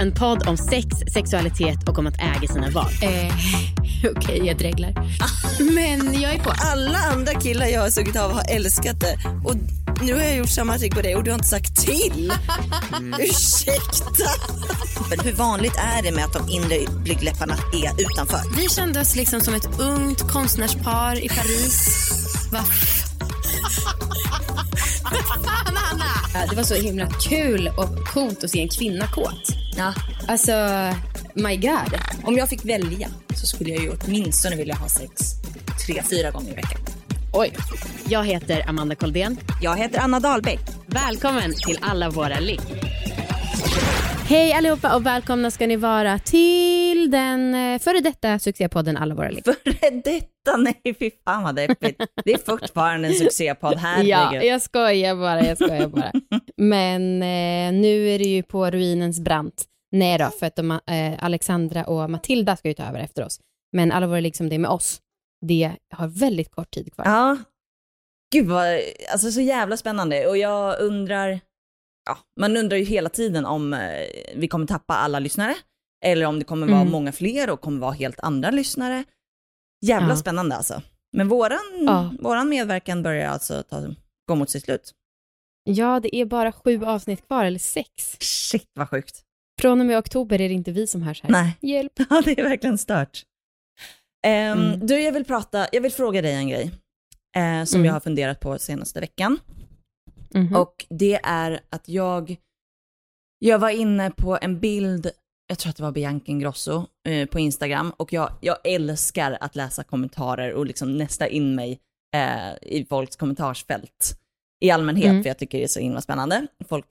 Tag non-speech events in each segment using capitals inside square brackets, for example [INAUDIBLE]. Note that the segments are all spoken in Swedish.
En podd om sex, sexualitet och om att äga sina val. Eh, [LAUGHS] Okej, jag dreglar. Men jag är på. Alla andra killar jag har sugit av har älskat det. Och nu har jag gjort samma trick på dig och du har inte sagt till. Ursäkta. Men hur vanligt är det med att de inre blygdläpparna är utanför? Vi kände oss liksom som ett ungt konstnärspar i Paris. Va? Fan, [LAUGHS] Anna! Det var så himla kul och coolt att se en kvinna kåt. Ja, Alltså, my god. om jag fick välja så skulle jag ju åtminstone vilja ha sex tre, fyra gånger i veckan. Oj. Jag heter Amanda Koldén. Jag heter Anna Dahlbeck. Välkommen till Alla våra ligg. Hej allihopa och välkomna ska ni vara till den eh, före detta succépodden Alla våra ligg. Före detta, nej fy fan vad deppigt. Det är fortfarande en succépodd, [LAUGHS] Ja, herregud. jag skojar bara, jag skojar bara. Men eh, nu är det ju på ruinens brant. Nej då, för att de, eh, Alexandra och Matilda ska ju ta över efter oss. Men alla våra liksom det är med oss, det har väldigt kort tid kvar. Ja. Gud vad, alltså så jävla spännande. Och jag undrar, ja, man undrar ju hela tiden om eh, vi kommer tappa alla lyssnare. Eller om det kommer vara Mm. många fler och kommer vara helt andra lyssnare. Jävla Ja. spännande alltså. Men våran, Ja. våran medverkan börjar alltså ta, gå mot sitt slut. Ja, det är bara sju avsnitt kvar, eller sex. Shit vad sjukt. Från och med oktober är det inte vi som hörs här. Nej. Hjälp. [LAUGHS] Ja, det är verkligen stört. Ehm, Mm. Du, jag vill prata, jag vill fråga dig en grej. eh, som Mm. jag har funderat på senaste veckan. Mhm. Och det är att jag, jag var inne på en bild, jag tror att det var Bianca Ingrosso eh, på Instagram och jag, jag älskar att läsa kommentarer och liksom nästa in mig eh, i folks kommentarsfält i allmänhet, Mm. för jag tycker det är så himla spännande. Folk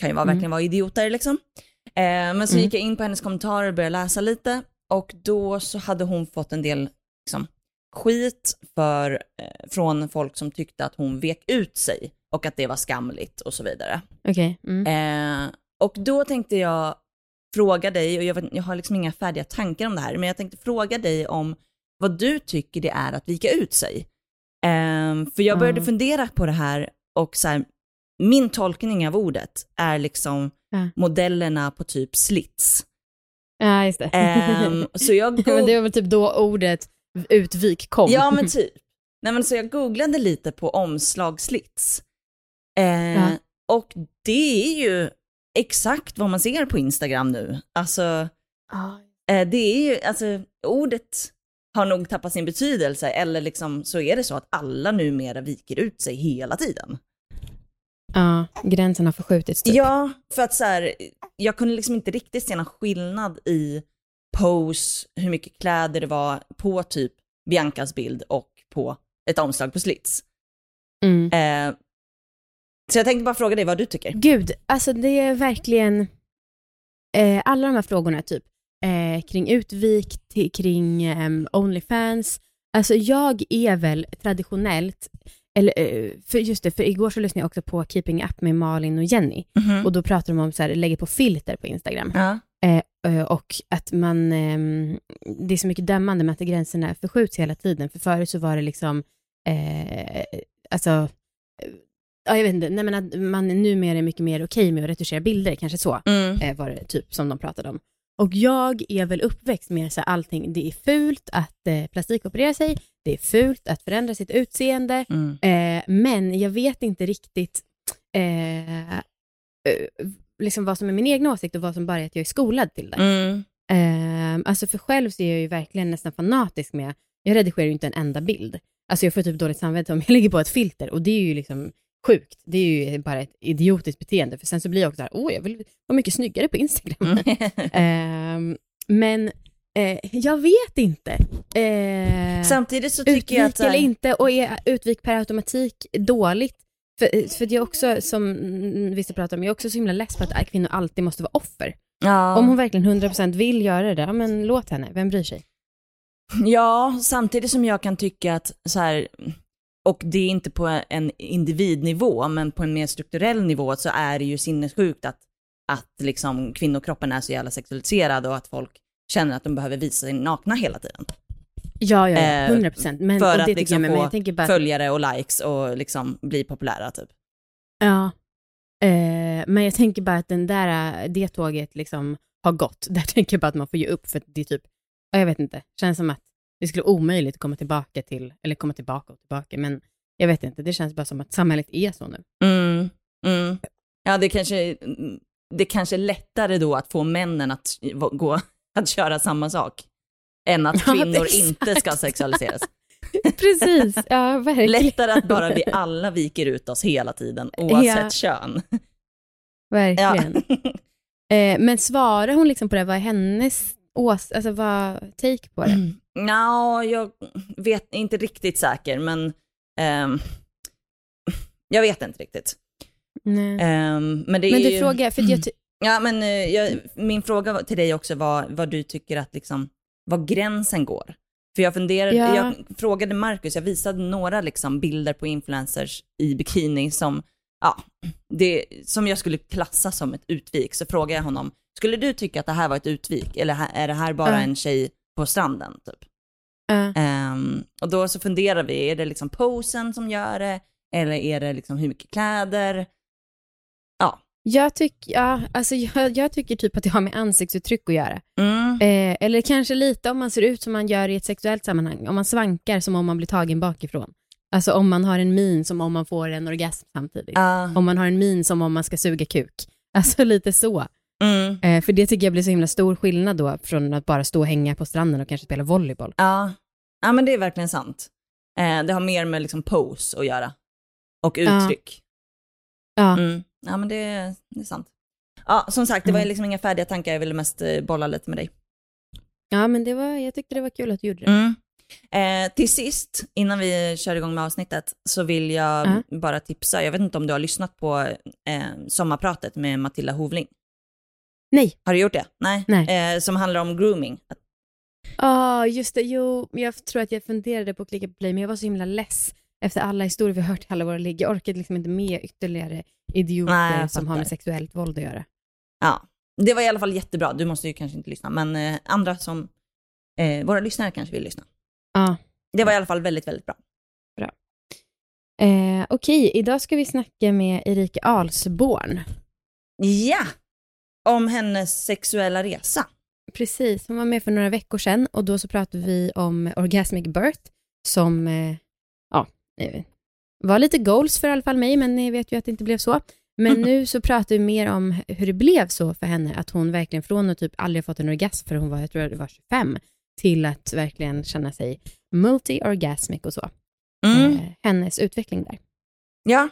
kan ju vara, Mm. verkligen vara idioter liksom. Eh, men så Mm. gick jag in på hennes kommentarer och började läsa lite och då så hade hon fått en del liksom, skit för, eh, från folk som tyckte att hon vek ut sig och att det var skamligt och så vidare. Okej. Mm. Eh, och då tänkte jag fråga dig, och jag, vet, jag har liksom inga färdiga tankar om det här, men jag tänkte fråga dig om vad du tycker det är att vika ut sig. Eh, för jag började Ja. fundera på det här och så här, min tolkning av ordet är liksom Ja. modellerna på typ slits. Ja, just det. Ehm, så [LAUGHS] jag men go- det var väl typ då ordet utvik kom. Ja men [LAUGHS] typ. Nej men så jag googlade lite på omslagslits. Eh, Ja. Och det är ju exakt vad man ser på Instagram nu. Alltså, Ah. eh, det är ju, alltså ordet har nog tappat sin betydelse eller liksom så är det så att alla numera viker ut sig hela tiden. Ja, gränsen har förskjutits typ. Ja, för att så här, jag kunde liksom inte riktigt se någon skillnad i pose, hur mycket kläder det var på typ Biancas bild och på ett omslag på slits. Mm. Eh, så jag tänkte bara fråga dig vad du tycker. Gud, alltså det är verkligen eh, alla de här frågorna typ eh, kring utvik, till, kring ehm, Onlyfans. Alltså jag är väl traditionellt, eller eh, för just det, för igår så lyssnade jag också på Keeping Up med Malin och Jenny och då pratar de om så här, lägger på filter på Instagram. Ja. Eh, och att man, ehm, det är så mycket dömande med att gränserna förskjuts hela tiden. För förut så var det liksom, eh, alltså, eh, ja, jag vet inte, nej men att man numera är mycket mer okej med att retuschera bilder, kanske så, Mm. eh, var det typ som de pratade om. Och jag är väl uppväxt med så här, allting, det är fult att eh, plastikoperera sig, det är fult att förändra sitt utseende, Mm. eh, men jag vet inte riktigt eh, eh, liksom vad som är min egen åsikt och vad som bara är att jag är skolad till det. Mm. Eh, alltså för själv så är jag ju verkligen nästan fanatisk med, jag redigerar ju inte en enda bild. Alltså jag får typ dåligt samvete om jag [LAUGHS] lägger på ett filter och det är ju liksom sjukt. Det är ju bara ett idiotiskt beteende för sen så blir jag också så här, åh jag vill vara mycket snyggare på Instagram. [LAUGHS] Ehm, men eh, jag vet inte. Eh, Samtidigt så tycker jag att... utvik eller inte och är utvik per automatik dåligt? För, för det är också, som mm, vissa pratar om, jag är också så himla less på att kvinnor alltid måste vara offer. Ja. Om hon verkligen 100% vill göra det, ja, men låt henne, vem bryr sig? Ja, samtidigt som jag kan tycka att så här, och det är inte på en individnivå, men på en mer strukturell nivå så är det ju sinnessjukt att, att liksom kvinnokroppen är så jävla sexualiserad och att folk känner att de behöver visa sig nakna hela tiden. Ja, ja, ja, Eh, 100 procent. För att liksom jag få jag bara, följare och likes och liksom bli populära typ. ja. Eh, men jag tänker bara att den där, det tåget liksom har gått. [LAUGHS] Där tänker jag bara att man får ge upp för det är typ, ja, jag vet inte, känns som att det skulle vara omöjligt att komma tillbaka till, eller komma tillbaka och tillbaka, men jag vet inte, det känns bara som att samhället är så nu. Mm, mm. Ja, det kanske, det kanske är lättare då att få männen att gå, [LAUGHS] att köra samma sak, än att [LAUGHS] Ja, kvinnor exakt. inte ska sexualiseras. [LAUGHS] Precis, ja verkligen. Lättare att bara vi alla viker ut oss hela tiden, oavsett Ja. kön. Ja. Verkligen. Eh, men svarar hon liksom på det, vad är hennes ås, alltså vad, take på det? [CLEARS THROAT] Nå, jag vet inte riktigt säker, men ehm, jag vet inte riktigt. Nej. Ehm, men det är Men du ju... frågar, för jag, ty- Ja, men eh, jag, min fråga till dig också var vad du tycker att liksom, var gränsen går. För jag funderade, Ja. jag frågade Marcus, jag visade några liksom bilder på influencers i bikini som, ja, det, som jag skulle klassa som ett utvik. Så frågade jag honom, skulle du tycka att det här var ett utvik? Eller är det här bara Ja. en tjej på stranden? Typ? ja. Ehm, och då så funderar vi, är det liksom posen som gör det? Eller är det liksom hur mycket kläder? Ja. jag, tycker, ja, alltså jag, jag tycker typ att det har med ansiktsuttryck att göra. Mm. Eh, eller kanske lite om man ser ut som man gör i ett sexuellt sammanhang. Om man svankar som om man blir tagen bakifrån. Alltså om man har en min som om man får en orgasm samtidigt. Ah, Om man har en min som om man ska suga kuk. Alltså lite så. Mm. Eh, för det tycker jag blir så himla stor skillnad då från att bara stå och hänga på stranden och kanske spela volleyboll. Ja. ja, men det är verkligen sant. Eh, det har mer med liksom pose att göra. Och uttryck. Ja, Mm. Ja, men det, det är sant. Ja, som sagt, det var Mm. liksom inga färdiga tankar, jag ville mest eh, bolla lite med dig. ja men det var, jag tyckte det var kul att du gjorde det. Mm. Eh, till sist, innan vi kör igång med avsnittet, så vill jag Ja. bara tipsa, jag vet inte om du har lyssnat på eh, sommarpratet med Matilda Hovling. Nej. Har du gjort det? Nej. Nej. Eh, som handlar om grooming. Ja, just det. Jo, jag tror att jag funderade på att klicka på play, men jag var så himla less efter alla historier vi hört i alla våra ligg. Jag orkade liksom inte med ytterligare idioter Nej, som har med sexuellt våld att göra. Ja, det var i alla fall jättebra. Du måste ju kanske inte lyssna, men eh, andra som, eh, våra lyssnare kanske vill lyssna. Ja. Det var i alla fall väldigt, väldigt bra. Eh, Okej, idag ska vi snacka med Erika Alsborn. Ja! Om hennes sexuella resa. Precis, hon var med för några veckor sedan och då så pratade vi om orgasmic birth som eh, ja, eh, var lite goals för i alla fall mig, men ni vet ju att det inte blev så. Men [LAUGHS] nu så pratar vi mer om hur det blev så för henne, att hon verkligen från att typ aldrig fått en orgasm för hon var, jag tror det var 25, till att verkligen känna sig multi-orgasmic och så. Mm. Eh, hennes utveckling där. Ja,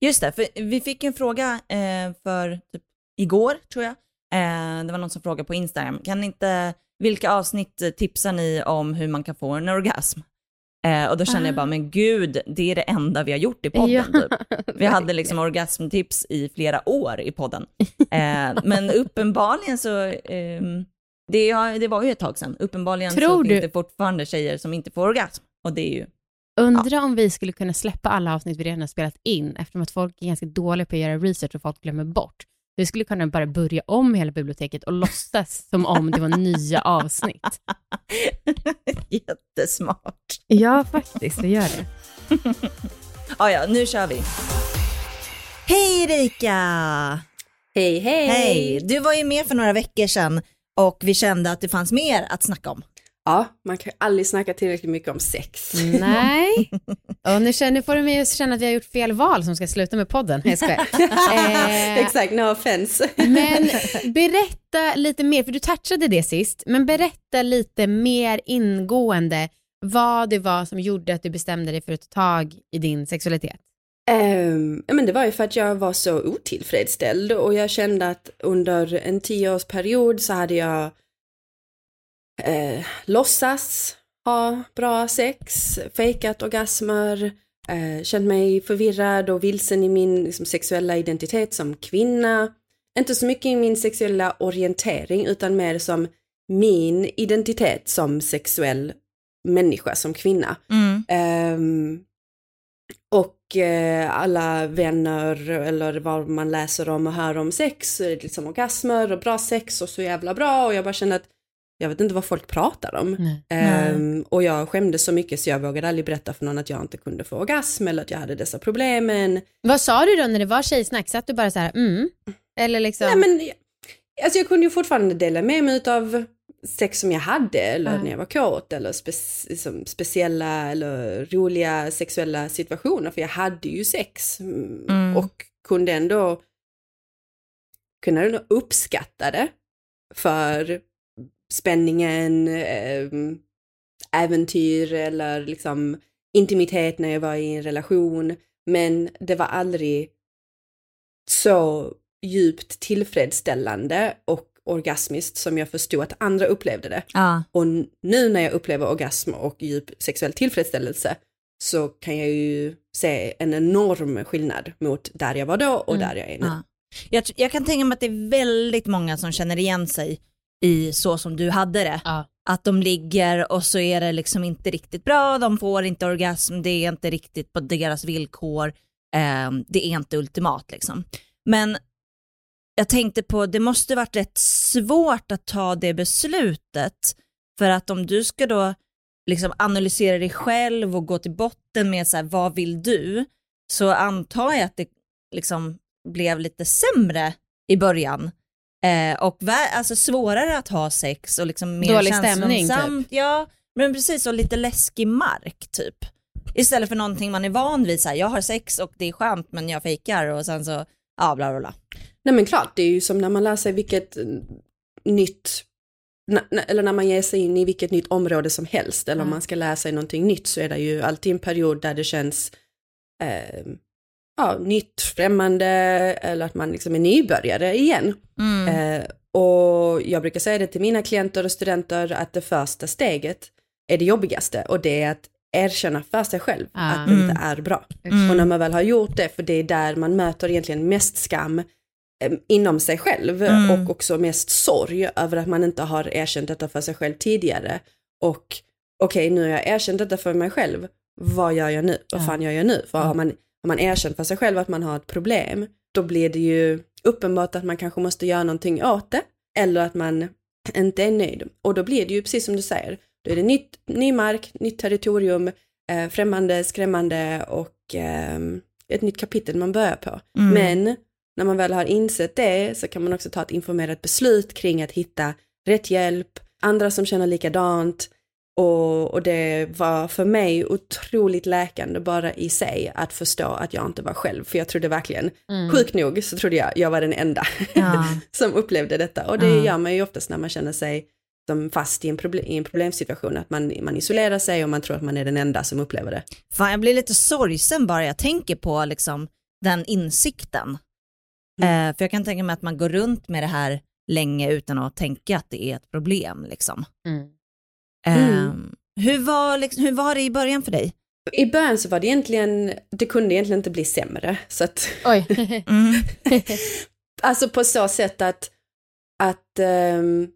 just det. För vi fick en fråga eh, för typ igår, tror jag. Eh, det var någon som frågade på Instagram. Kan inte, vilka avsnitt tipsar ni om hur man kan få en orgasm? Eh, och då kände jag Ah. bara, men gud, det är det enda vi har gjort i podden. Ja, Typ. Vi hade liksom orgasmtips i flera år i podden. Eh, men uppenbarligen så, ehm, det, ja, det var ju ett tag sedan. Uppenbarligen så Tror finns du- det fortfarande tjejer som inte får orgasm. Och det är ju, Undra om vi skulle kunna släppa alla avsnitt vi redan har spelat in, eftersom att folk är ganska dåliga på att göra research och folk glömmer bort. Vi skulle kunna bara börja om hela biblioteket och låtsas som om det var nya avsnitt. [LAUGHS] jättesmart. Ja, faktiskt, vi gör det. Ja, [LAUGHS] ja, nu kör vi. Hej Erika! Hej, hej! Hej! Du var ju med för några veckor sedan och vi kände att det fanns mer att snacka om. Ja, man kan aldrig snacka tillräckligt mycket om sex. Nej. [LAUGHS] Och nu, känner, nu får du mig att känna att vi har gjort fel val som ska sluta med podden. Jag. [LAUGHS] Eh, Exakt, no offense. Men berätta lite mer, för du touchade det sist, men berätta lite mer ingående vad det var som gjorde att du bestämde dig för att ta tag i din sexualitet. Ja, men det var ju för att jag var så otillfredsställd och jag kände att under en tioårsperiod så hade jag eh, låtsas ha bra sex, fejkat orgasmer, eh, känt mig förvirrad och vilsen i min liksom, sexuella identitet som kvinna. Inte så mycket i min sexuella orientering utan mer som min identitet som sexuell människa, som kvinna. Mm. Ehm, och eh, alla vänner eller vad man läser om och hör om sex, liksom orgasmer och bra sex och så jävla bra och jag bara känner att jag vet inte vad folk pratar om. Ehm, och jag skämdes så mycket så jag vågade aldrig berätta för någon att jag inte kunde få orgasm eller att jag hade dessa problemen. Vad sa du då när det var tjejsnack? Satt du bara så här, mm? Eller liksom? Nej men, alltså jag kunde ju fortfarande dela med mig av sex som jag hade eller Ja. när jag var kåt eller spe, liksom, speciella eller roliga sexuella situationer för jag hade ju sex mm, Mm. och kunde ändå ändå uppskatta det för spänningen, ehm, äventyr eller liksom intimitet när jag var i en relation. Men det var aldrig så djupt tillfredsställande och orgasmiskt som jag förstod att andra upplevde det. Ja. Och nu när jag upplever orgasm och djup sexuell tillfredsställelse så kan jag ju se en enorm skillnad mot där jag var då och där jag är nu. Ja. Jag, jag kan tänka mig att det är väldigt många som känner igen sig i så som du hade det. Ja. Att de ligger och så är det liksom inte riktigt bra, de får inte orgasm, det är inte riktigt på deras villkor, eh, det är inte ultimat liksom. Men jag tänkte på, det måste varit rätt svårt att ta det beslutet, för att om du ska då liksom analysera dig själv och gå till botten med så här, vad vill du? Så antar jag att det liksom blev lite sämre i början. Eh, och alltså svårare att ha sex och liksom mer Dålig stämning, typ. Ja, men precis och lite läskig mark typ. Istället för någonting man är van vid, så här, jag har sex och det är skönt men jag fejkar och sen så, ja bla bla bla. Nej men klart, det är ju som när man lär sig vilket nytt, na- eller när man ger sig in i vilket nytt område som helst, eller om man ska lära sig någonting nytt så är det ju alltid en period där det känns eh, ja, nytt, främmande, eller att man liksom är nybörjare igen. Mm. Eh, och jag brukar säga det till mina klienter och studenter att det första steget är det jobbigaste och det är att erkänna för sig själv Ah. att det inte Mm. är bra. Mm. Och när man väl har gjort det, för det är där man möter egentligen mest skam eh, inom sig själv Mm. och också mest sorg över att man inte har erkänt detta för sig själv tidigare. Och okej, nu har jag erkänt detta för mig själv, vad gör jag nu? Vad fan gör jag nu? För har man, har man erkänt för sig själv att man har ett problem, då blir det ju uppenbart att man kanske måste göra någonting åt det, eller att man [CLEARS THROAT] inte är nöjd. Och då blir det ju precis som du säger, då är det nytt, ny mark, nytt territorium, eh, främmande, skrämmande och eh, ett nytt kapitel man börjar på. Mm. Men när man väl har insett det så kan man också ta ett informerat beslut kring att hitta rätt hjälp, andra som känner likadant. Och, och det var för mig otroligt läkande bara i sig att förstå att jag inte var själv. För jag trodde verkligen, Mm. sjukt nog så trodde jag jag var den enda Ja. [LAUGHS] som upplevde detta. Och det Ja. gör man ju oftast när man känner sig som fast i en, problem, i en problemsituation, att man, man isolerar sig och man tror att man är den enda som upplever det. Fan, jag blir lite sorgsen bara jag tänker på liksom, den insikten. Mm. Eh, för jag kan tänka mig att man går runt med det här länge utan att tänka att det är ett problem. Liksom. Mm. Mm. hur, var, liksom, hur var det i början för dig? I början så var det egentligen, det kunde egentligen inte bli sämre. Så att, Oj. [LAUGHS] Mm. alltså på så sätt att, att ehm,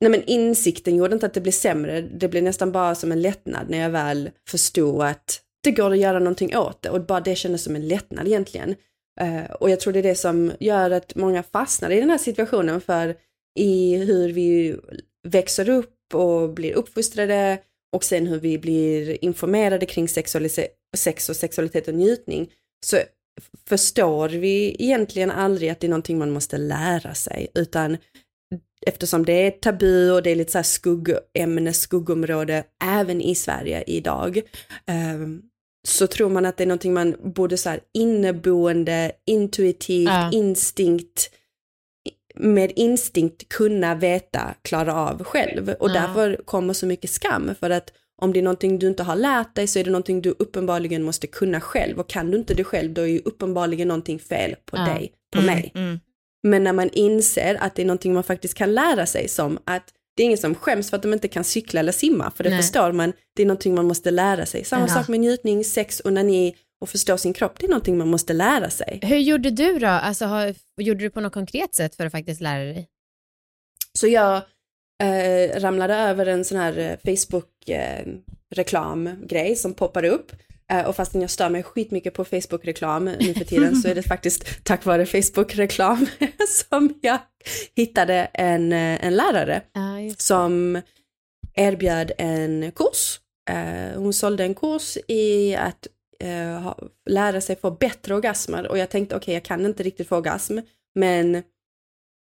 nej men insikten gjorde inte att det blev sämre, det blev nästan bara som en lättnad när jag väl förstod att det går att göra någonting åt det och bara det kändes som en lättnad egentligen. Eh, och jag tror det är det som gör att många fastnar i den här situationen för i hur vi växer upp och blir uppfostrade och sen hur vi blir informerade kring sex och sexualitet och njutning så förstår vi egentligen aldrig att det är någonting man måste lära sig utan eftersom det är tabu och det är lite så här skuggämne, skuggområde även i Sverige idag ehm, så tror man att det är någonting man borde så här inneboende, intuitivt, Ja. instinkt med instinkt kunna veta, klara av själv. Och Ja. därför kommer så mycket skam för att om det är någonting du inte har lärt dig så är det någonting du uppenbarligen måste kunna själv och kan du inte det själv då är ju uppenbarligen någonting fel på Ja. dig, på mig. Mm. Men när man inser att det är någonting man faktiskt kan lära sig som att det är ingen som skäms för att de inte kan cykla eller simma, för det Nej. förstår man, det är någonting man måste lära sig. Samma Ja. sak med njutning, sex, onani och förstå sin kropp, det är någonting man måste lära sig. Hur gjorde du då? Alltså, har, gjorde du på något konkret sätt för att faktiskt lära dig? Så jag eh, ramlade över en sån här eh, Facebook-reklamgrej som poppade upp. Eh, och fastän jag stör mig skitmycket på Facebook-reklam nu för tiden så är det [LAUGHS] faktiskt tack vare Facebook-reklam [LAUGHS] som jag hittade en, eh, en lärare det. som erbjöd en kurs. Eh, hon sålde en kurs i att eh, lära sig få bättre orgasmer och jag tänkte okej jag kan inte riktigt få orgasm men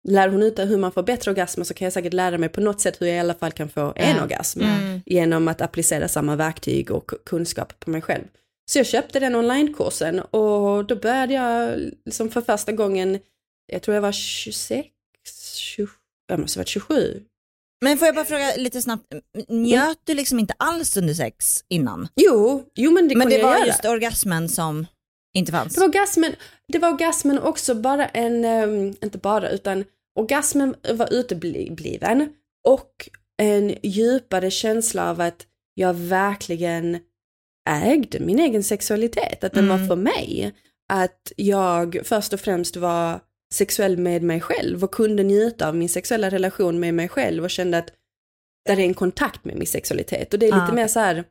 lär hon ut hur man får bättre orgasmer så kan jag säkert lära mig på något sätt hur jag i alla fall kan få en Ja. orgasm Mm. genom att applicera samma verktyg och kunskap på mig själv. Så jag köpte den onlinekursen och då började jag liksom för första gången, jag tror jag var 26, 20, jag måste ha varit 27, Men får jag bara fråga lite snabbt, njöt du liksom inte alls under sex innan? Jo, jo men det Men det var göra. just orgasmen som inte fanns? Det var orgasmen, det var orgasmen också bara en, ehm, inte bara utan orgasmen var utebliven och en djupare känsla av att jag verkligen ägde min egen sexualitet, att den Mm. var för mig. Att jag först och främst var sexuell med mig själv och kunde njuta av min sexuella relation med mig själv och kände att där är en kontakt med min sexualitet. Och det är lite Ah. mer så här,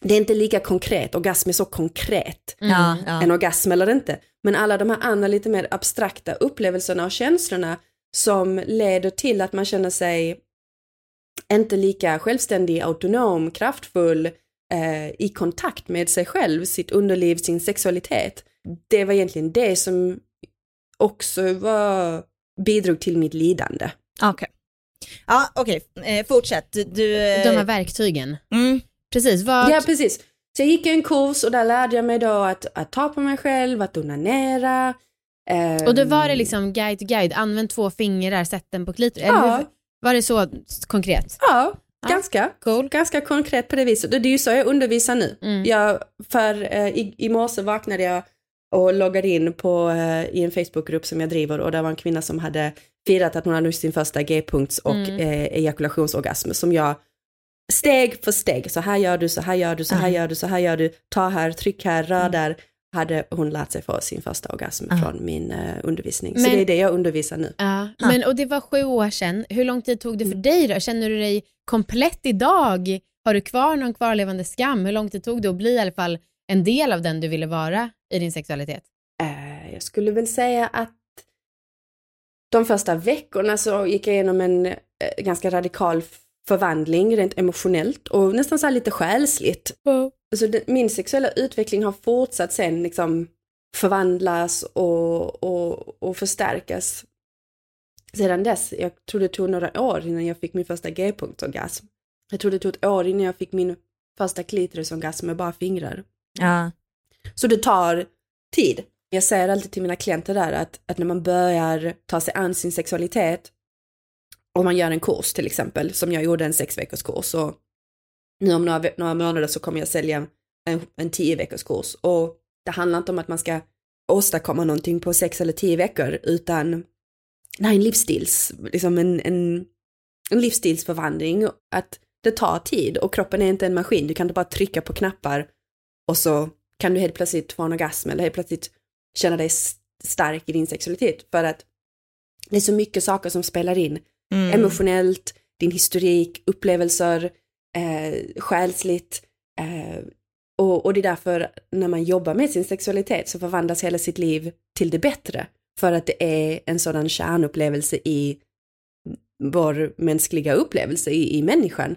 det är inte lika konkret, orgasm är så konkret Ja, ja. en orgasm eller inte. Men alla de här andra lite mer abstrakta upplevelserna och känslorna som leder till att man känner sig inte lika självständig, autonom, kraftfull, eh, i kontakt med sig själv, sitt underliv, sin sexualitet. Det var egentligen det som också var, bidrog till mitt lidande. Okej. Ja, okej. Eh, fortsätt. Du... Eh, De här verktygen. mm. Precis, vad... Ja, precis. Så jag gick en kurs och där lärde jag mig då att, att ta på mig själv, att onanera. eh, Och då var det liksom guide to guide, använd två fingrar, sätt den på klitoris. Eller Ja. hur- Var det så konkret? Ja, Ja. ganska. Cool. Ganska konkret på det viset. Det är ju så jag undervisar nu. Mm. Jag, för eh, i, i morse vaknade jag och loggade in på, eh, i en Facebookgrupp som jag driver och där var en kvinna som hade firat att hon hade sin första G-punkts och Mm. eh, ejakulationsorgasm som jag steg för steg, så här gör du, så här gör du, så här Ah. gör du, så här gör du, ta här, tryck här, rör där, hade hon lärt sig få sin första orgasm Ah. från min eh, undervisning. Så Men- det är det jag undervisar nu. Ja, men och det var sju år sedan. Hur lång tid tog det för dig då? Känner du dig komplett idag? Har du kvar någon kvarlevande skam? Hur lång tid tog det att bli i alla fall en del av den du ville vara i din sexualitet? Eh, jag skulle väl säga att de första veckorna så gick jag igenom en eh, ganska radikal förvandling rent emotionellt och nästan så lite själsligt. Alltså det, min sexuella utveckling har fortsatt sen liksom förvandlas och, och, och förstärkas. Sedan dess, jag tror det tog några år innan jag fick min första G-punktsorgasm. Jag tror det tog ett år innan jag fick min första klitorisorgasm med bara fingrar. Ja. Så det tar tid. Jag säger alltid till mina klienter där att, att när man börjar ta sig an sin sexualitet, om man gör en kurs till exempel, som jag gjorde en sex veckors kurs och nu om några, några månader så kommer jag sälja en, en tio veckors kurs och det handlar inte om att man ska åstadkomma någonting på sex eller tio veckor utan det här är en livsstils, liksom en, en, en livsstilsförvandling, att det tar tid och kroppen är inte en maskin, du kan inte bara trycka på knappar och så kan du helt plötsligt få en orgasm eller helt plötsligt känna dig stark i din sexualitet för att det är så mycket saker som spelar in Mm. emotionellt, din historik, upplevelser, eh, själsligt eh, och, och det är därför när man jobbar med sin sexualitet så förvandlas hela sitt liv till det bättre för att det är en sådan kärnupplevelse i vår mänskliga upplevelse i, i människan.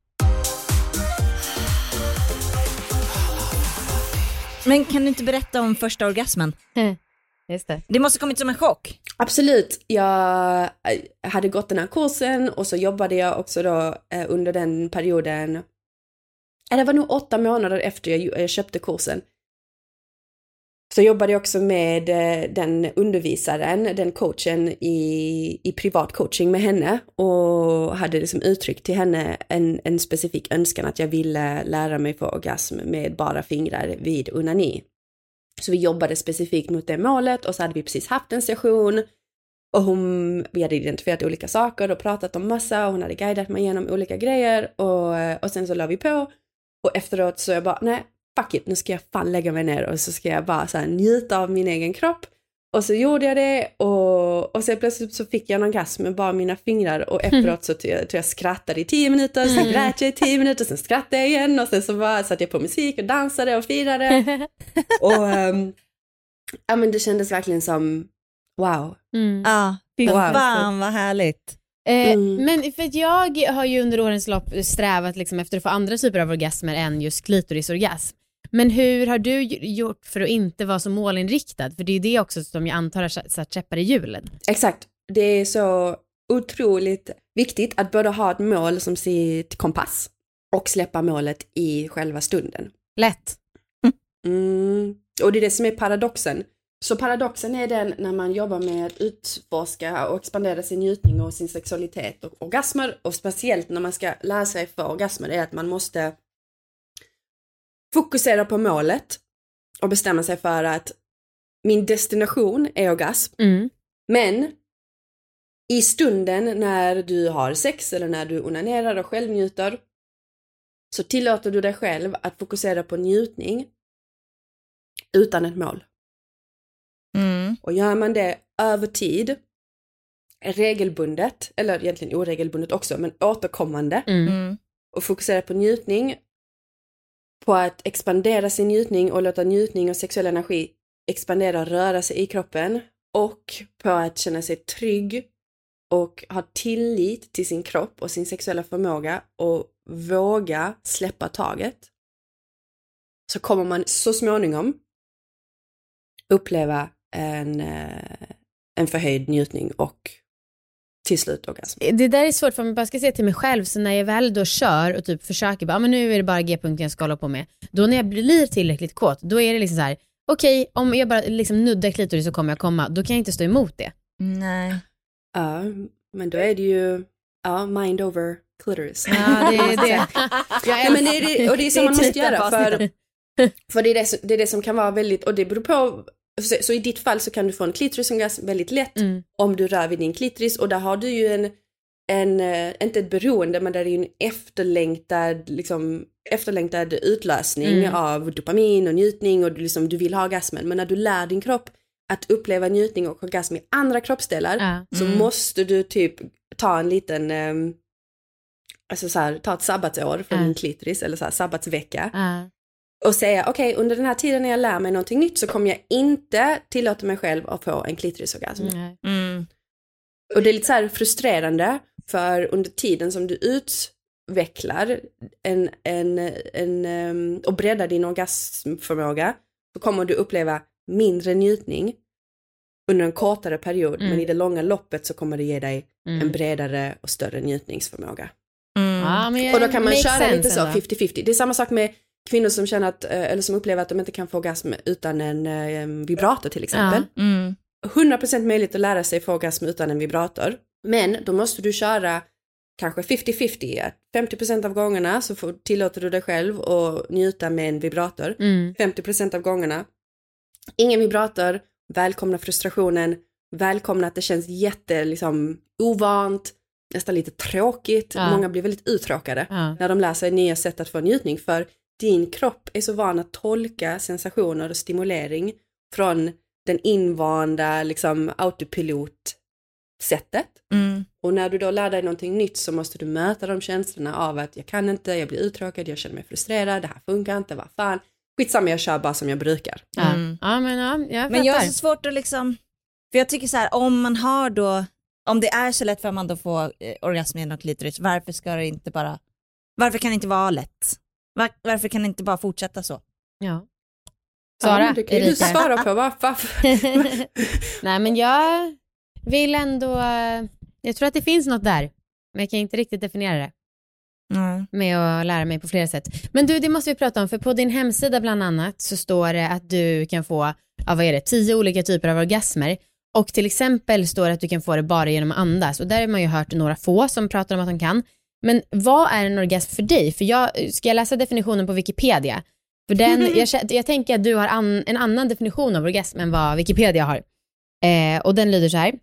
Men kan du inte berätta om första orgasmen? [LAUGHS] Just det. Det måste kommit som en chock. Absolut. Jag eh, hade gått den här kursen och så jobbade jag också då eh, under den perioden. Eh, Det var nog åtta månader efter jag, jag köpte kursen. Så jobbade jag också med eh, den undervisaren, den coachen i, i privat coaching med henne och hade liksom uttryckt till henne en, en specifik önskan att jag ville lära mig få orgasm med bara fingrar vid onani. Så vi jobbade specifikt mot det målet och så hade vi precis haft en session och hon, vi hade identifierat olika saker och pratat om massa och hon hade guidat mig genom olika grejer och, och sen så la vi på och efteråt så jag bara nej, fuck it, nu ska jag fan lägga mig ner och så ska jag bara så här njuta av min egen kropp. Och så gjorde jag det och, och sen plötsligt så fick jag en orgasm med bara mina fingrar och efteråt så tror jag, tror jag skrattade i tio minuter, sen grät jag i tio minuter, sen skrattade jag igen och sen så bara satte jag på musik och dansade och firade. [LAUGHS] och um, ja men det kändes verkligen som wow. Mm. Ja, fy Wow. fan vad härligt. Eh, Mm. Men för att jag har ju under årens lopp strävat liksom efter att få andra typer av orgasmer än just klitorisorgasm. Men hur har du gj- gjort för att inte vara så målinriktad? För det är ju det också som jag antar har satt käppar i hjulen. Exakt. Det är så otroligt viktigt att både ha ett mål som sitt kompass och släppa målet i själva stunden. Lätt. Mm. Och det är det som är paradoxen. Så paradoxen är den när man jobbar med att utforska och expandera sin njutning och sin sexualitet och orgasmer och speciellt när man ska lära sig för orgasmer är att man måste fokusera på målet och bestämma sig för att min destination är orgasm. Mm. Men i stunden när du har sex eller när du onanerar och självnjuter så tillåter du dig själv att fokusera på njutning utan ett mål. Mm. Och gör man det över tid, regelbundet, eller egentligen oregelbundet också, men återkommande Mm. Mm. och fokusera på njutning, på att expandera sin njutning och låta njutning och sexuell energi expandera och röra sig i kroppen och på att känna sig trygg och ha tillit till sin kropp och sin sexuella förmåga och våga släppa taget så kommer man så småningom uppleva en, eh, en förhöjd njutning och till slut orgasm. Det där är svårt för om jag bara ska se till mig själv, så när jag väl då kör och typ försöker, bara, "Ah, men nu är det bara G-punkten jag ska hålla på med. Då när jag blir tillräckligt kåt, då är det liksom så här, okej, om jag bara liksom nuddar klitoris så kommer jag komma, då kan jag inte stå emot det. Nej. Ja, men då är det ju ja, mind over clitoris. Ja, det är det. [LAUGHS] Ja, men det är det, och det är så Det är man måste göra för, avsnittet. för det, är det, som, det är det som kan vara väldigt, och det beror på, så, så i ditt fall så kan du få en klitorisorgasm väldigt lätt Mm. om du rör vid din klitoris och där har du ju en, en eh, inte ett beroende, men där är ju en efterlängtad, liksom, efterlängtad utlösning Mm. av dopamin och njutning och du, liksom, du vill ha orgasmen. Men när du lär din kropp att uppleva njutning och orgasm i andra kroppsdelar Ja. så Mm. måste du typ ta en liten, ehm, alltså så här, ta ett sabbatsår från din klitoris eller så här, sabbatsvecka. Och säga okej under den här tiden när jag lär mig någonting nytt så kommer jag inte tillåta mig själv att få en klitorisorgasm. Mm. Och det är lite så här frustrerande för under tiden som du utvecklar en, en, en, ehm, och breddar din orgasmförmåga så kommer du uppleva mindre njutning under en kortare period Mm. men i det långa loppet så kommer det ge dig Mm. en bredare och större njutningsförmåga. Mm. Och då kan man köra lite så ändå. 50-50. Det är samma sak med kvinnor som känner att, eh, eller som upplever att de inte kan få orgasm utan en eh, vibrator till exempel. Mm. 100% möjligt att lära sig få orgasm utan en vibrator. Men då måste du köra kanske 50-50. Att 50% av gångerna så får, tillåter du dig själv att njuta med en vibrator. Mm. 50% av gångerna ingen vibrator, välkomna frustrationen, välkomna att det känns jätte liksom ovant, nästan lite tråkigt. Ja. Många blir väldigt uttråkade Ja. när de lär sig nya sätt att få njutning för din kropp är så van att tolka sensationer och stimulering från den invanda liksom autopilot-sättet. Mm. Och när du då lär dig någonting nytt så måste du möta de känslorna av att jag kan inte, jag blir uttråkad, jag känner mig frustrerad, det här funkar inte, vad fan. Skitsamma, jag kör bara som jag brukar. Ja. Mm. ja, men ja, jag Men jag har så svårt att liksom, för jag tycker så här om man har då, om det är så lätt för man då får eh, orgasm genom klitoris, varför ska det inte bara, varför kan det inte vara lätt? Var, varför kan det inte bara fortsätta så? Ja. Sara, ja, du kan ju svara på varför. [LAUGHS] Nej, men jag vill ändå... Jag tror att det finns något där, men jag kan inte riktigt definiera det Mm. med att lära mig på flera sätt. Men du, det måste vi prata om, för på din hemsida bland annat så står det att du kan få, ja, vad är det, tio olika typer av orgasmer. Och till exempel står det att du kan få det bara genom att andas. Och där har man ju hört några få som pratar om att de kan. Men vad är en orgasm för dig? För jag, ska jag läsa definitionen på Wikipedia? För den, [LAUGHS] jag, jag tänker att du har an, en annan definition av orgasm än vad Wikipedia har. Eh, och den lyder så här.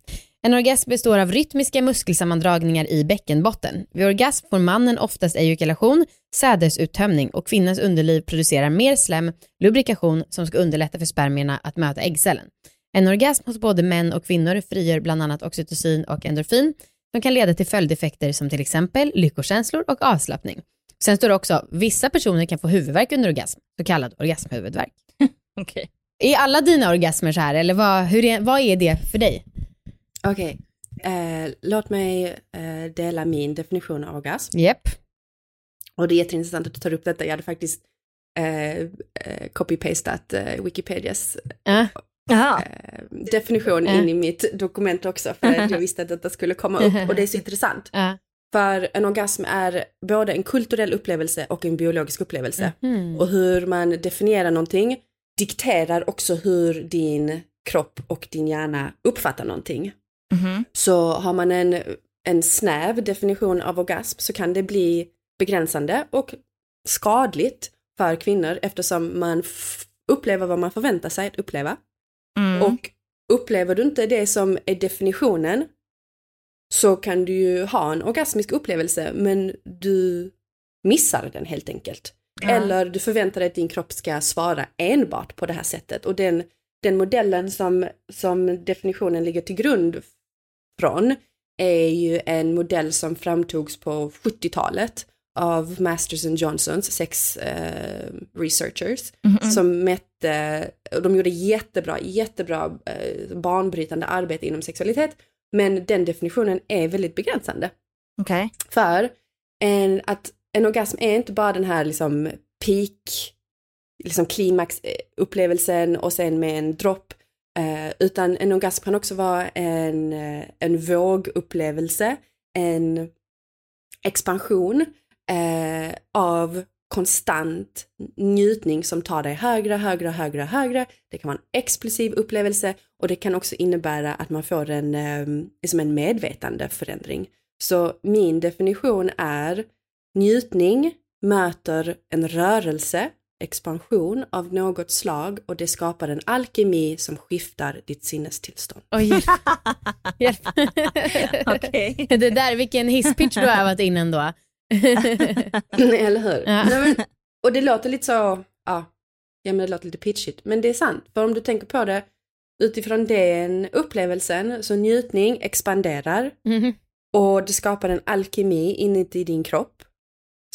En orgasm består av rytmiska muskelsammandragningar i bäckenbotten. Vid orgasm får mannen oftast ejakulation, sädesuttömning och kvinnans underliv producerar mer slem, lubrikation som ska underlätta för spermierna att möta äggcellen. En orgasm hos både män och kvinnor frigör bland annat oxytocin och endorfin som kan leda till följdeffekter som till exempel lyckokänslor och avslappning. Sen står det också, vissa personer kan få huvudvärk under orgasm, så kallad orgasmhuvudvärk. [LAUGHS] Okej. Är alla dina orgasmer så här eller vad, hur är, vad är det för dig? Okej, eh, låt mig eh, dela min definition av orgasm. Japp. Och det är jätteintressant att du tar upp detta. Jag hade faktiskt eh, eh, copy-pastat eh, Wikipedias Ja. Jaha. eh, definition Ja. in i mitt dokument också för att jag [LAUGHS] visste att detta skulle komma upp och det är så intressant. Ja. För en orgasm är både en kulturell upplevelse och en biologisk upplevelse. Mhm. Och hur man definierar någonting dikterar också hur din kropp och din hjärna uppfattar någonting. Mhm. Så har man en, en snäv definition av orgasm så kan det bli begränsande och skadligt för kvinnor eftersom man upplever vad man förväntar sig att uppleva. Mm. Och upplever du inte det som är definitionen så kan du ju ha en orgasmisk upplevelse men du missar den helt enkelt. Ja. Eller du förväntar dig att din kropp ska svara enbart på det här sättet och den, den modellen som, som definitionen ligger till grund från är ju en modell som framtogs på 70-talet av Masters and Johnsons, sex eh, researchers, Mhm. som mätte, och de gjorde jättebra, jättebra eh, banbrytande arbete inom sexualitet, men den definitionen är väldigt begränsande. Okej. För en, att en orgasm är inte bara den här liksom peak, liksom klimaxupplevelsen och sen med en dropp, eh, utan en orgasm kan också vara en, eh, en vågupplevelse, en expansion eh, av konstant njutning som tar dig högre, högre, högre, högre. Det kan vara en explosiv upplevelse och det kan också innebära att man får en, eh, liksom en medvetandeförändring. Så min definition är njutning möter en rörelse, expansion av något slag och det skapar en alkemi som skiftar ditt sinnestillstånd. Oj, hjälp. [LAUGHS] hjälp. Okej. Det där, vilken hisspitch du har övat innan då. [LAUGHS] Eller hur? Ja. Nej, men, och det låter lite så, ja, ja men det låter lite pitchigt, men det är sant. För om du tänker på det utifrån den upplevelsen så njutning expanderar Mhm. och det skapar en alkemi inuti din kropp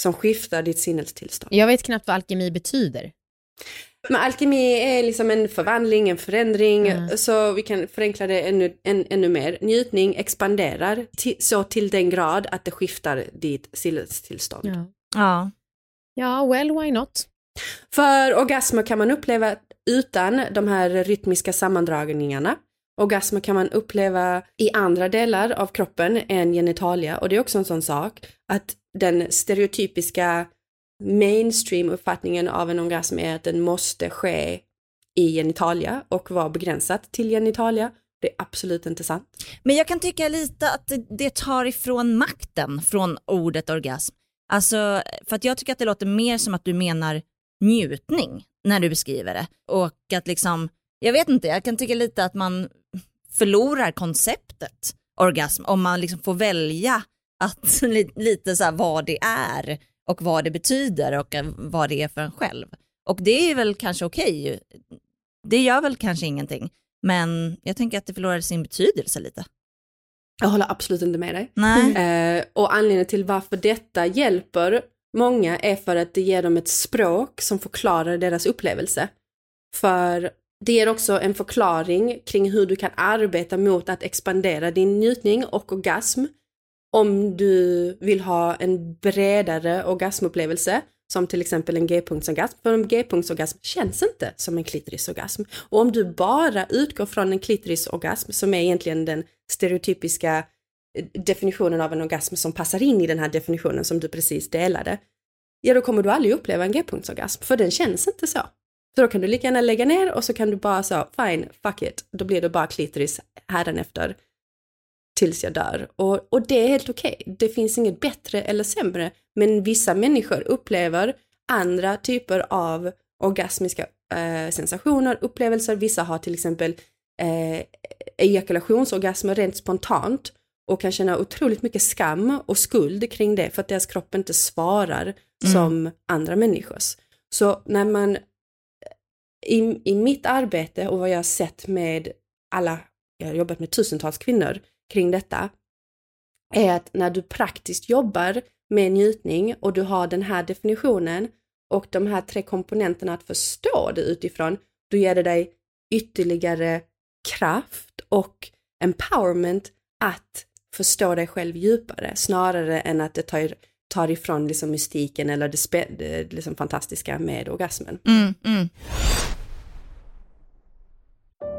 som skiftar ditt sinnestillstånd. Jag vet knappt vad alkemi betyder. Men alkemi är liksom en förvandling, en förändring, Mm. så vi kan förenkla det ännu, än, ännu mer. Njutning expanderar ti- så till den grad att det skiftar ditt sinnestillstånd. Ja. Ja. ja, well why not? För orgasmer kan man uppleva utan de här rytmiska sammandragningarna. Orgasmer kan man uppleva i andra delar av kroppen än genitalia och det är också en sån sak att den stereotypiska mainstream-uppfattningen av en orgasm är att den måste ske i genitalia och vara begränsat till genitalia. Det är absolut inte sant. Men jag kan tycka lite att det, tar ifrån makten från ordet orgasm. Alltså, för att jag tycker att det låter mer som att du menar njutning när du beskriver det. Och att liksom, jag vet inte, jag kan tycka lite att man förlorar konceptet orgasm om man liksom får välja att [LAUGHS] lite så här vad det är och vad det betyder och eh, vad det är för en själv. Och det är väl kanske okej, ju. det gör väl kanske ingenting. Men jag tänker att det förlorar sin betydelse lite. Jag håller absolut inte med dig. Nej. [LAUGHS] Eh, och anledningen till varför detta hjälper många är för att det ger dem ett språk som förklarar deras upplevelse. För det ger också en förklaring kring hur du kan arbeta mot att expandera din njutning och orgasm. Om du vill ha en bredare orgasmupplevelse som till exempel en g-punktsorgasm. För en g-punktsorgasm känns inte som en klitorisorgasm. Och om du bara utgår från en klitorisorgasm som är egentligen den stereotypiska eh, definitionen av en orgasm som passar in i den här definitionen som du precis delade, ja då kommer du aldrig uppleva en g-punktsorgasm, för den känns inte så. Så då kan du lika gärna lägga ner och så kan du bara så, fine, fuck it, då blir det bara klitoris hädanefter tills jag dör. Och, och det är helt okej. Okay. Det finns inget bättre eller sämre, men vissa människor upplever andra typer av orgasmiska eh, sensationer, upplevelser. Vissa har till exempel eh, ejakulationsorgasmer rent spontant och kan känna otroligt mycket skam och skuld kring det för att deras kropp inte svarar mm. som andra människors. Så när man i, i mitt arbete och vad jag har sett med alla, jag har jobbat med tusentals kvinnor kring detta, är att när du praktiskt jobbar med njutning och du har den här definitionen och de här tre komponenterna att förstå det utifrån, då ger det dig ytterligare kraft och empowerment att förstå dig själv djupare snarare än att det tar, tar ifrån liksom mystiken eller det, spe, det liksom fantastiska med orgasmen. Mm, mm.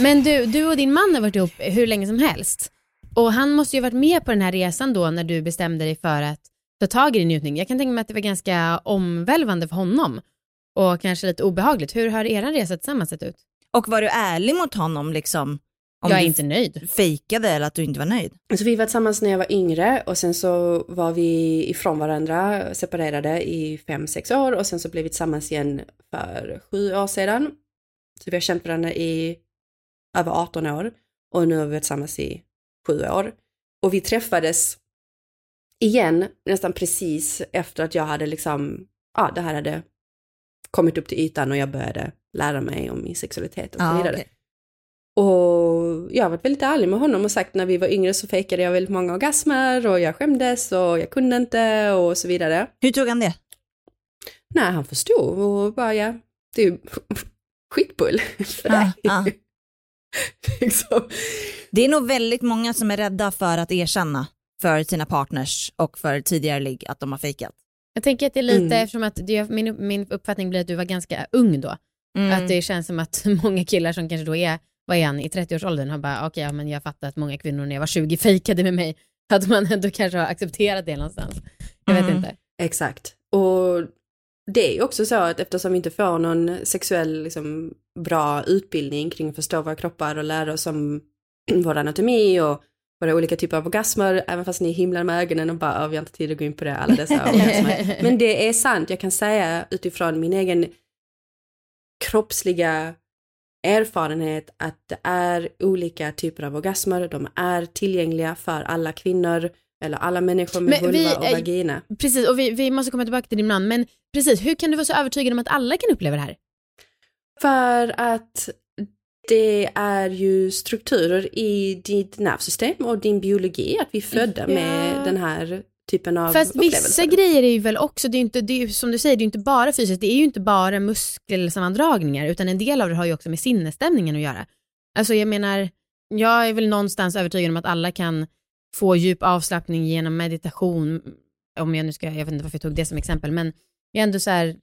Men du, du och din man har varit ihop hur länge som helst. Och han måste ju varit med på den här resan då när du bestämde dig för att ta tag i din njutning. Jag kan tänka mig att det var ganska omvälvande för honom och kanske lite obehagligt. Hur har er resa tillsammans sett ut? Och var du ärlig mot honom liksom? Om jag är inte nöjd. Fejkade eller att du inte var nöjd? Alltså vi var tillsammans när jag var yngre och sen så var vi ifrån varandra, separerade i fem, sex år och sen så blev vi tillsammans igen för sju år sedan. Så vi har känt varandra i över 18 år och nu har vi varit tillsammans i sju år. Och vi träffades igen nästan precis efter att jag hade liksom, ja det här hade kommit upp till ytan och jag började lära mig om min sexualitet och så vidare. Okay. Och jag har varit väldigt ärlig med honom och sagt när vi var yngre så fejkade jag väldigt många orgasmer och jag skämdes och jag kunde inte och så vidare. Hur tog han det? Nej, han förstod och bara ja, det är ju [LAUGHS] skitbull för dig. Ah, ah. [LAUGHS] liksom. Det är nog väldigt många som är rädda för att erkänna för sina partners och för tidigare ligg att de har fejkat. Jag tänker att det är lite, mm. eftersom att det, min, min uppfattning blir att du var ganska ung då. Mm. Att det känns som att [LAUGHS] många killar som kanske då är, vad är han, i 30-årsåldern har bara, okej, okay, ja, men jag fattar att många kvinnor när jag var 20 fejkade med mig. [LAUGHS] Att man ändå kanske har accepterat det någonstans. Jag vet mm. inte. Exakt. Och det är ju också så att eftersom vi inte får någon sexuell liksom, bra utbildning kring att förstå våra kroppar och lära oss om [CLEARS THROAT] vår anatomi och våra olika typer av orgasmer, även fast ni himlar med ögonen och bara, vi har inte tid att gå in på det, alla dessa [LAUGHS] orgasmer. Men det är sant, jag kan säga utifrån min egen kroppsliga erfarenhet att det är olika typer av orgasmer, de är tillgängliga för alla kvinnor eller alla människor med men vulva och vagina. Precis, och vi, vi måste komma tillbaka till din man, men precis, hur kan du vara så övertygad om att alla kan uppleva det här? För att det är ju strukturer i ditt nervsystem och din biologi, att vi är födda ja. med den här typen av Fast vissa grejer är ju väl också, det är inte, det är, som du säger, det är inte bara fysiskt, det är ju inte bara muskelsammandragningar utan en del av det har ju också med sinnesstämningen att göra. Alltså jag menar, jag är väl någonstans övertygad om att alla kan få djup avslappning genom meditation, om jag nu ska, jag vet inte varför jag tog det som exempel, men jag är ändå så här,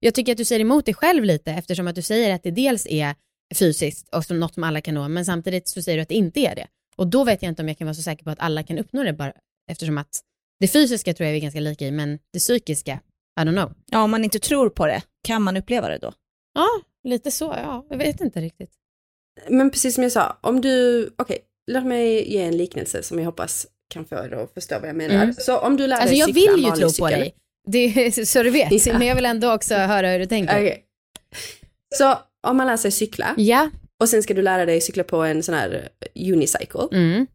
jag tycker att du säger emot dig själv lite eftersom att du säger att det dels är fysiskt och som något som alla kan nå, men samtidigt så säger du att det inte är det. Och då vet jag inte om jag kan vara så säker på att alla kan uppnå det bara eftersom att det fysiska tror jag vi är ganska lika i, men det psykiska, I don't know. Ja, om man inte tror på det, kan man uppleva det då? Ja, lite så, ja. Jag vet inte riktigt. Men precis som jag sa, om du, okej, låt mig ge en liknelse som jag hoppas kan få er att förstå vad jag menar. Mm. Så om du lär Alltså dig jag cykla vill ju tro på cykel- dig, det [LAUGHS] så du vet. Ja. Men jag vill ändå också höra hur du tänker. Okej. Så om man lär sig cykla Ja. och sen ska du lära dig cykla på en sån här unicycle. Mm.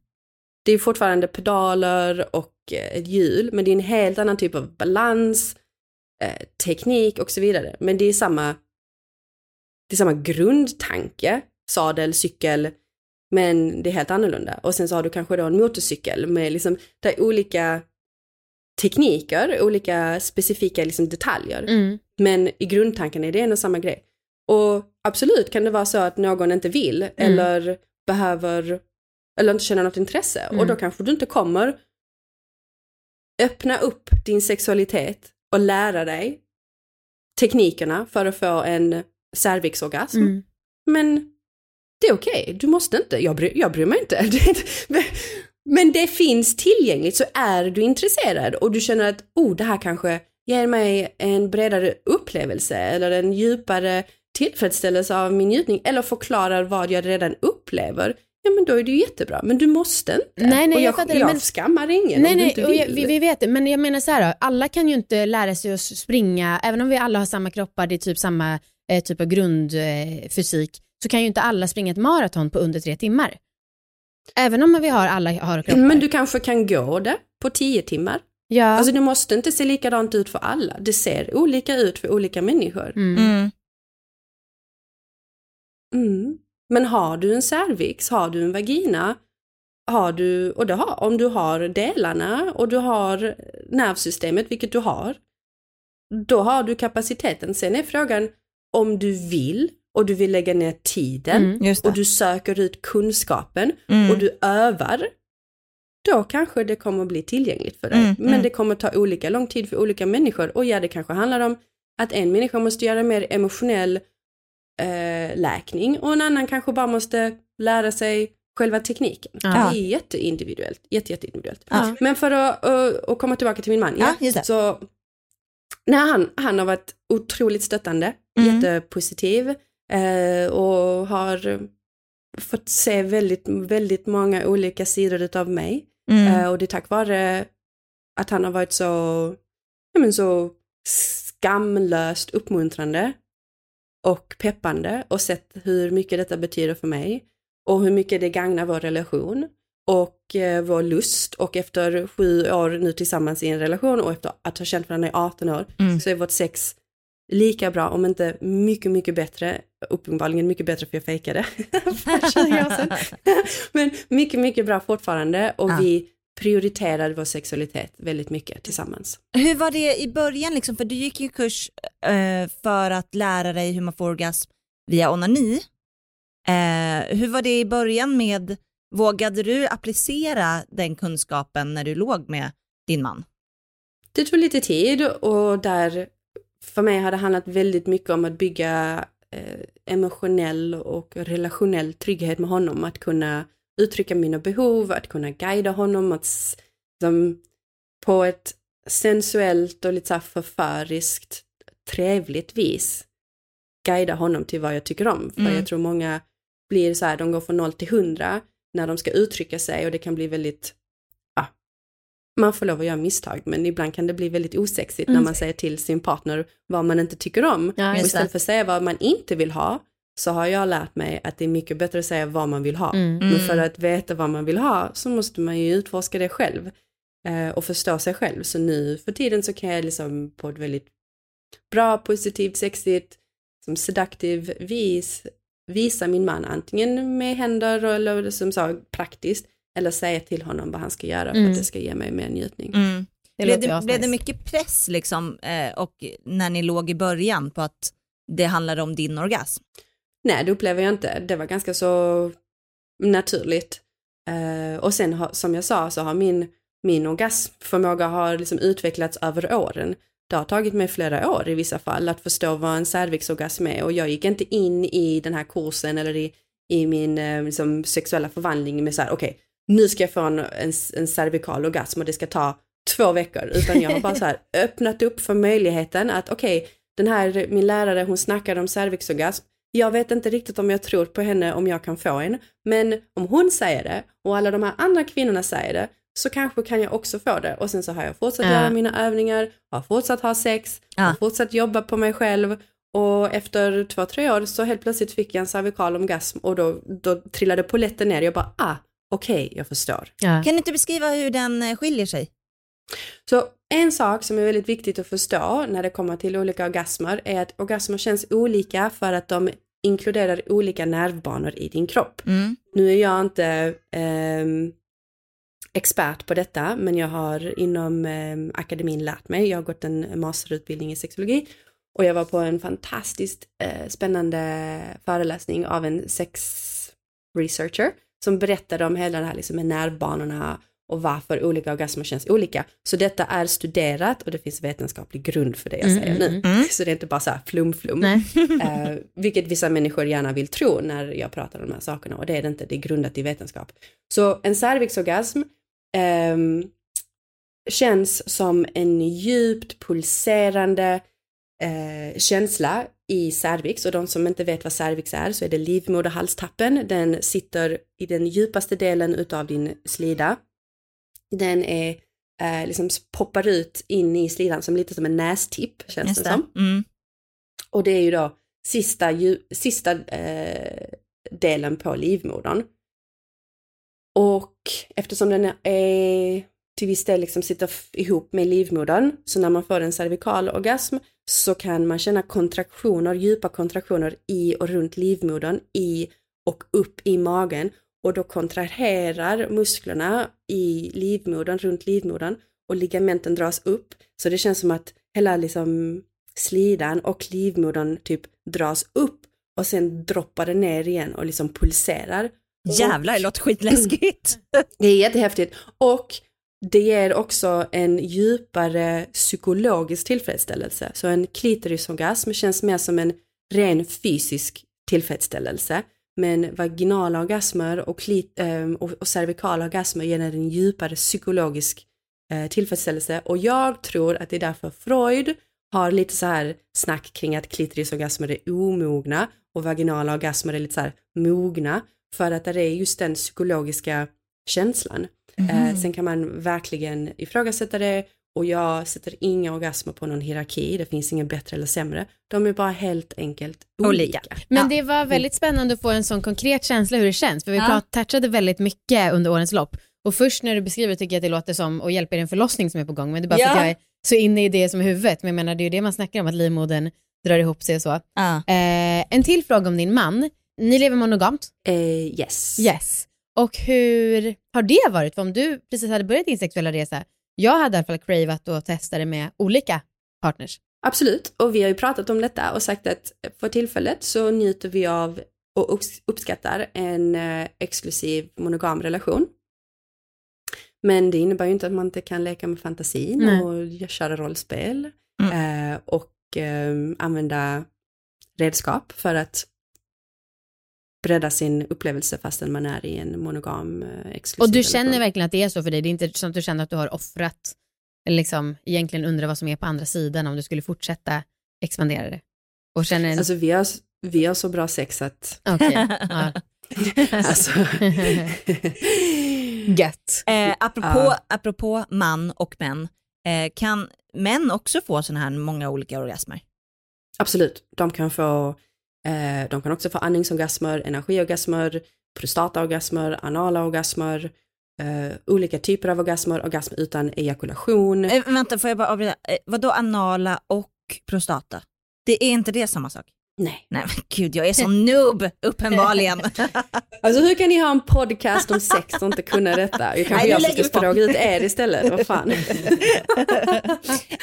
Det är fortfarande pedaler och eh, ett hjul, men det är en helt annan typ av balans, eh, teknik och så vidare. Men det är samma, det är samma grundtanke, sadel, cykel, men det är helt annorlunda. Och sen så har du kanske då en motorcykel med liksom, det är olika tekniker, olika specifika liksom detaljer. Mm. Men i grundtanken är det en och samma grej. Och absolut kan det vara så att någon inte vill eller behöver eller inte känner något intresse och Mm. då kanske du inte kommer öppna upp din sexualitet och lära dig teknikerna för att få en cervixorgasm. Mm. Men det är okej, du måste inte, jag bryr, jag bryr mig [LAUGHS] inte. Men det finns tillgängligt, så är du intresserad och du känner att oh, det här kanske ger mig en bredare upplevelse eller en djupare tillfredsställelse av min njutning eller förklarar vad jag redan upplever, ja men då är det ju jättebra. Men du måste inte. Nej, nej, och jag jag, fattar jag, men- skammar ingen Nej, om du nej, inte och jag, vill. vi, vi vet det, men jag menar så här alla kan ju inte lära sig att springa, även om vi alla har samma kroppar, det är typ samma eh, typ av grundfysik, eh, så kan ju inte alla springa ett maraton på under tre timmar. Även om vi har alla har kroppar. Men du kanske kan gå det på tio timmar. Ja. Alltså det måste inte se likadant ut för alla. Det ser olika ut för olika människor. Mm. Mm. Men har du en cervix, har du en vagina, har du, och det har, om du har delarna och du har nervsystemet, vilket du har, då har du kapaciteten. Sen är frågan om du vill och du vill lägga ner tiden Mm, och du söker ut kunskapen Mm. och du övar, då kanske det kommer bli tillgängligt för dig. Mm, Men mm. det kommer ta olika lång tid för olika människor och ja, det kanske handlar om att en människa måste göra mer emotionell eh, läkning och en annan kanske bara måste lära sig själva tekniken. Ja. Det är jätteindividuellt. Jätte, jätteindividuellt. Ja. Men för att, att, att komma tillbaka till min man. Ja. Så när han, han har varit otroligt stöttande, Mm. jättepositiv eh, och har fått se väldigt, väldigt många olika sidor utav mig. Mm. Eh, och det är tack vare att han har varit så, ja, men så skamlöst uppmuntrande och peppande och sett hur mycket detta betyder för mig och hur mycket det gagnar vår relation och eh, vår lust och efter sju år nu tillsammans i en relation och efter att ha känt varandra i 18 år Mm. så är vårt sex lika bra, om inte mycket, mycket bättre, uppenbarligen mycket bättre för jag fejkade [LAUGHS] för 20 år sedan. [LAUGHS] Men mycket, mycket bra fortfarande och Ja. vi prioriterar vår sexualitet väldigt mycket tillsammans. Hur var det i början liksom? För du gick ju kurs eh, för att lära dig hur man får orgasm via onani. Eh, hur var det i början med, vågade du applicera den kunskapen när du låg med din man? Det tog lite tid och där för mig har det handlat väldigt mycket om att bygga eh, emotionell och relationell trygghet med honom, att kunna uttrycka mina behov, att kunna guida honom, att s- som, på ett sensuellt och lite så förföriskt, trevligt vis guida honom till vad jag tycker om. För Mm. jag tror många blir så här, de går från noll till hundra när de ska uttrycka sig och det kan bli väldigt man får lov att göra misstag, men ibland kan det bli väldigt osexigt Mm. när man säger till sin partner vad man inte tycker om. Ja, och istället för att säga vad man inte vill ha, så har jag lärt mig att det är mycket bättre att säga vad man vill ha. Mm. Men för att veta vad man vill ha så måste man ju utforska det själv eh, och förstå sig själv. Så nu för tiden så kan jag liksom på ett väldigt bra, positivt, sexigt, som sedaktiv vis visa min man antingen med händer eller som sa praktiskt eller säga till honom vad han ska göra för Mm. att det ska ge mig mer njutning. Mm. Det blev, det, blev det mycket press liksom, eh, och när ni låg i början på att det handlade om din orgasm? Nej, det upplever jag inte. Det var ganska så naturligt. Eh, och sen som jag sa så har min, min orgasmförmåga har liksom utvecklats över åren. Det har tagit mig flera år i vissa fall att förstå vad en cervixorgasm är och jag gick inte in i den här kursen eller i, i min eh, liksom, sexuella förvandling med så här, okej, nu ska jag få en, en, en cervikal orgasm och det ska ta två veckor, utan jag har bara så här [LAUGHS] öppnat upp för möjligheten att okej, den här, min lärare hon snackade om cervixorgasm, jag vet inte riktigt om jag tror på henne om jag kan få en, men om hon säger det och alla de här andra kvinnorna säger det, så kanske kan jag också få det. Och sen så har jag fortsatt Ja. göra mina övningar, har fortsatt ha sex, har fortsatt jobba på mig själv och efter två, tre år så helt plötsligt fick jag en cervikal orgasm och då, då trillade polletten ner. Jag bara, ah, okej, jag förstår. Kan du inte beskriva hur den eh, skiljer sig? Så en sak som är väldigt viktigt att förstå när det kommer till olika orgasmer är att orgasmer känns olika för att de inkluderar olika nervbanor i din kropp. Mm. Nu är jag inte ehm, expert på detta, men jag har inom ehm, akademin lärt mig. Jag har gått en masterutbildning i sexologi och jag var på en fantastiskt eh, spännande föreläsning av en sex researcher som berättade om hela det här liksom med nervbanorna och varför olika orgasmer känns olika. Så detta är studerat och det finns vetenskaplig grund för det jag Mm, säger mm, nu. Så det är inte bara så här flum-flum. [LAUGHS] eh, vilket vissa människor gärna vill tro när jag pratar om de här sakerna och det är det inte, det är grundat i vetenskap. Så en cervixorgasm ehm, känns som en djupt pulserande eh, känsla i cervix och de som inte vet vad cervix är så är det livmoderhalstappen. Den sitter i den djupaste delen utav din slida. Den är eh, liksom poppar ut in i slidan som lite som en nästipp känns Just det som. Mm. Och det är ju då sista, ju, sista eh, delen på livmodern. Och eftersom den är till viss del liksom sitter ihop med livmodern, så när man får en cervikal orgasm så kan man känna kontraktioner, djupa kontraktioner i och runt livmodern, i och upp i magen och då kontraherar musklerna i livmodern, runt livmodern och ligamenten dras upp. Så det känns som att hela liksom slidan och livmodern typ dras upp och sen droppar det ner igen och liksom pulserar. Jävlar, det låter skitläskigt. [LAUGHS] Det är jättehäftigt. Och det ger också en djupare psykologisk tillfredsställelse. Så en klitorisorgasm känns mer som en ren fysisk tillfredsställelse. Men vaginala orgasmer och, klit, ehm, och, och cervikala orgasmer ger en djupare psykologisk eh, tillfredsställelse. Och jag tror att det är därför Freud har lite så här snack kring att klitorisorgasmer är omogna och vaginala orgasmer är lite så här mogna. För att det är just den psykologiska känslan. Eh, sen kan man verkligen ifrågasätta det och jag sätter inga orgasmer på någon hierarki, det finns ingen bättre eller sämre. De är bara helt enkelt olika. Men det var väldigt spännande att få en sån konkret känsla hur det känns, för vi Ja. touchade väldigt mycket under årens lopp. Och först när du beskriver tycker jag att det låter som att hjälpa er en förlossning som är på gång, men det är bara för Ja. att jag är så inne i det som är huvudet. Men jag menar, det är ju det man snackar om, att livmodern drar ihop sig och så. Ja. Eh, en till fråga om din man. Ni lever monogamt? Eh, yes. Yes. Och hur har det varit? För om du precis hade börjat din sexuella resa, jag hade i alla fall cravat och testat det med olika partners. Absolut, och vi har ju pratat om detta och sagt att för tillfället så njuter vi av och upps- uppskattar en eh, exklusiv monogam relation. Men det innebär ju inte att man inte kan leka med fantasin Nej. och köra rollspel eh, och eh, använda redskap för att bredda sin upplevelse fastän man är i en monogam eh, exklusiv Och du relation. känner verkligen att det är så för dig? Det är inte som att du känner att du har offrat, eller liksom egentligen undrar vad som är på andra sidan om du skulle fortsätta expandera det? Och känner en... Alltså vi har, vi har så bra sex att... Okej, [LAUGHS] ja. [LAUGHS] alltså... [LAUGHS] Gött. Eh, apropå, Ja. apropå man och män, eh, kan män också få sådana här många olika orgasmer? Absolut, de kan få, eh, de kan också få andningsorgasmer, energiorgasmer, prostataorgasmer, anala orgasmer, eh, olika typer av orgasmer, orgasm utan ejakulation. Eh, vänta, får jag bara avbryta? Eh, vadå anala och prostata? Det är inte det samma sak? Nej. Nej men gud, jag är så noob uppenbarligen. [LAUGHS] Alltså hur kan ni ha en podcast om sex och inte kunna detta? Jag kanske Nej, jag som ska fråga ut er istället, vad fan.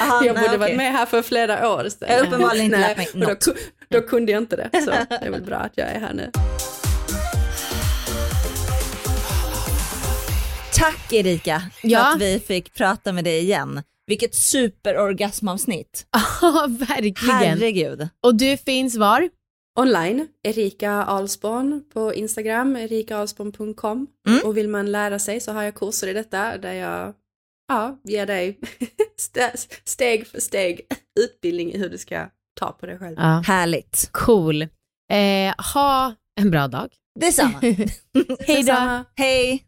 Aha, jag borde varit okej. med här för flera år sedan. Jag har uppenbarligen inte Nej, lärt mig och då, något. ku- då kunde jag inte det, så det är väl bra att jag är här nu. Tack Erika för Ja. att vi fick prata med dig igen. Vilket superorgasmavsnitt. [LAUGHS] Ja, verkligen. Herregud. Och du finns var? Online, Erika Alsborn på Instagram, erikaalsborn.com. Mm. Och vill man lära sig så har jag kurser i detta där jag ja, ger dig [LAUGHS] st- steg för steg utbildning i hur du ska ta på dig själv. Ja. Härligt. Cool. Eh, ha en bra dag. Detsamma. [LAUGHS] Hej då. Hej.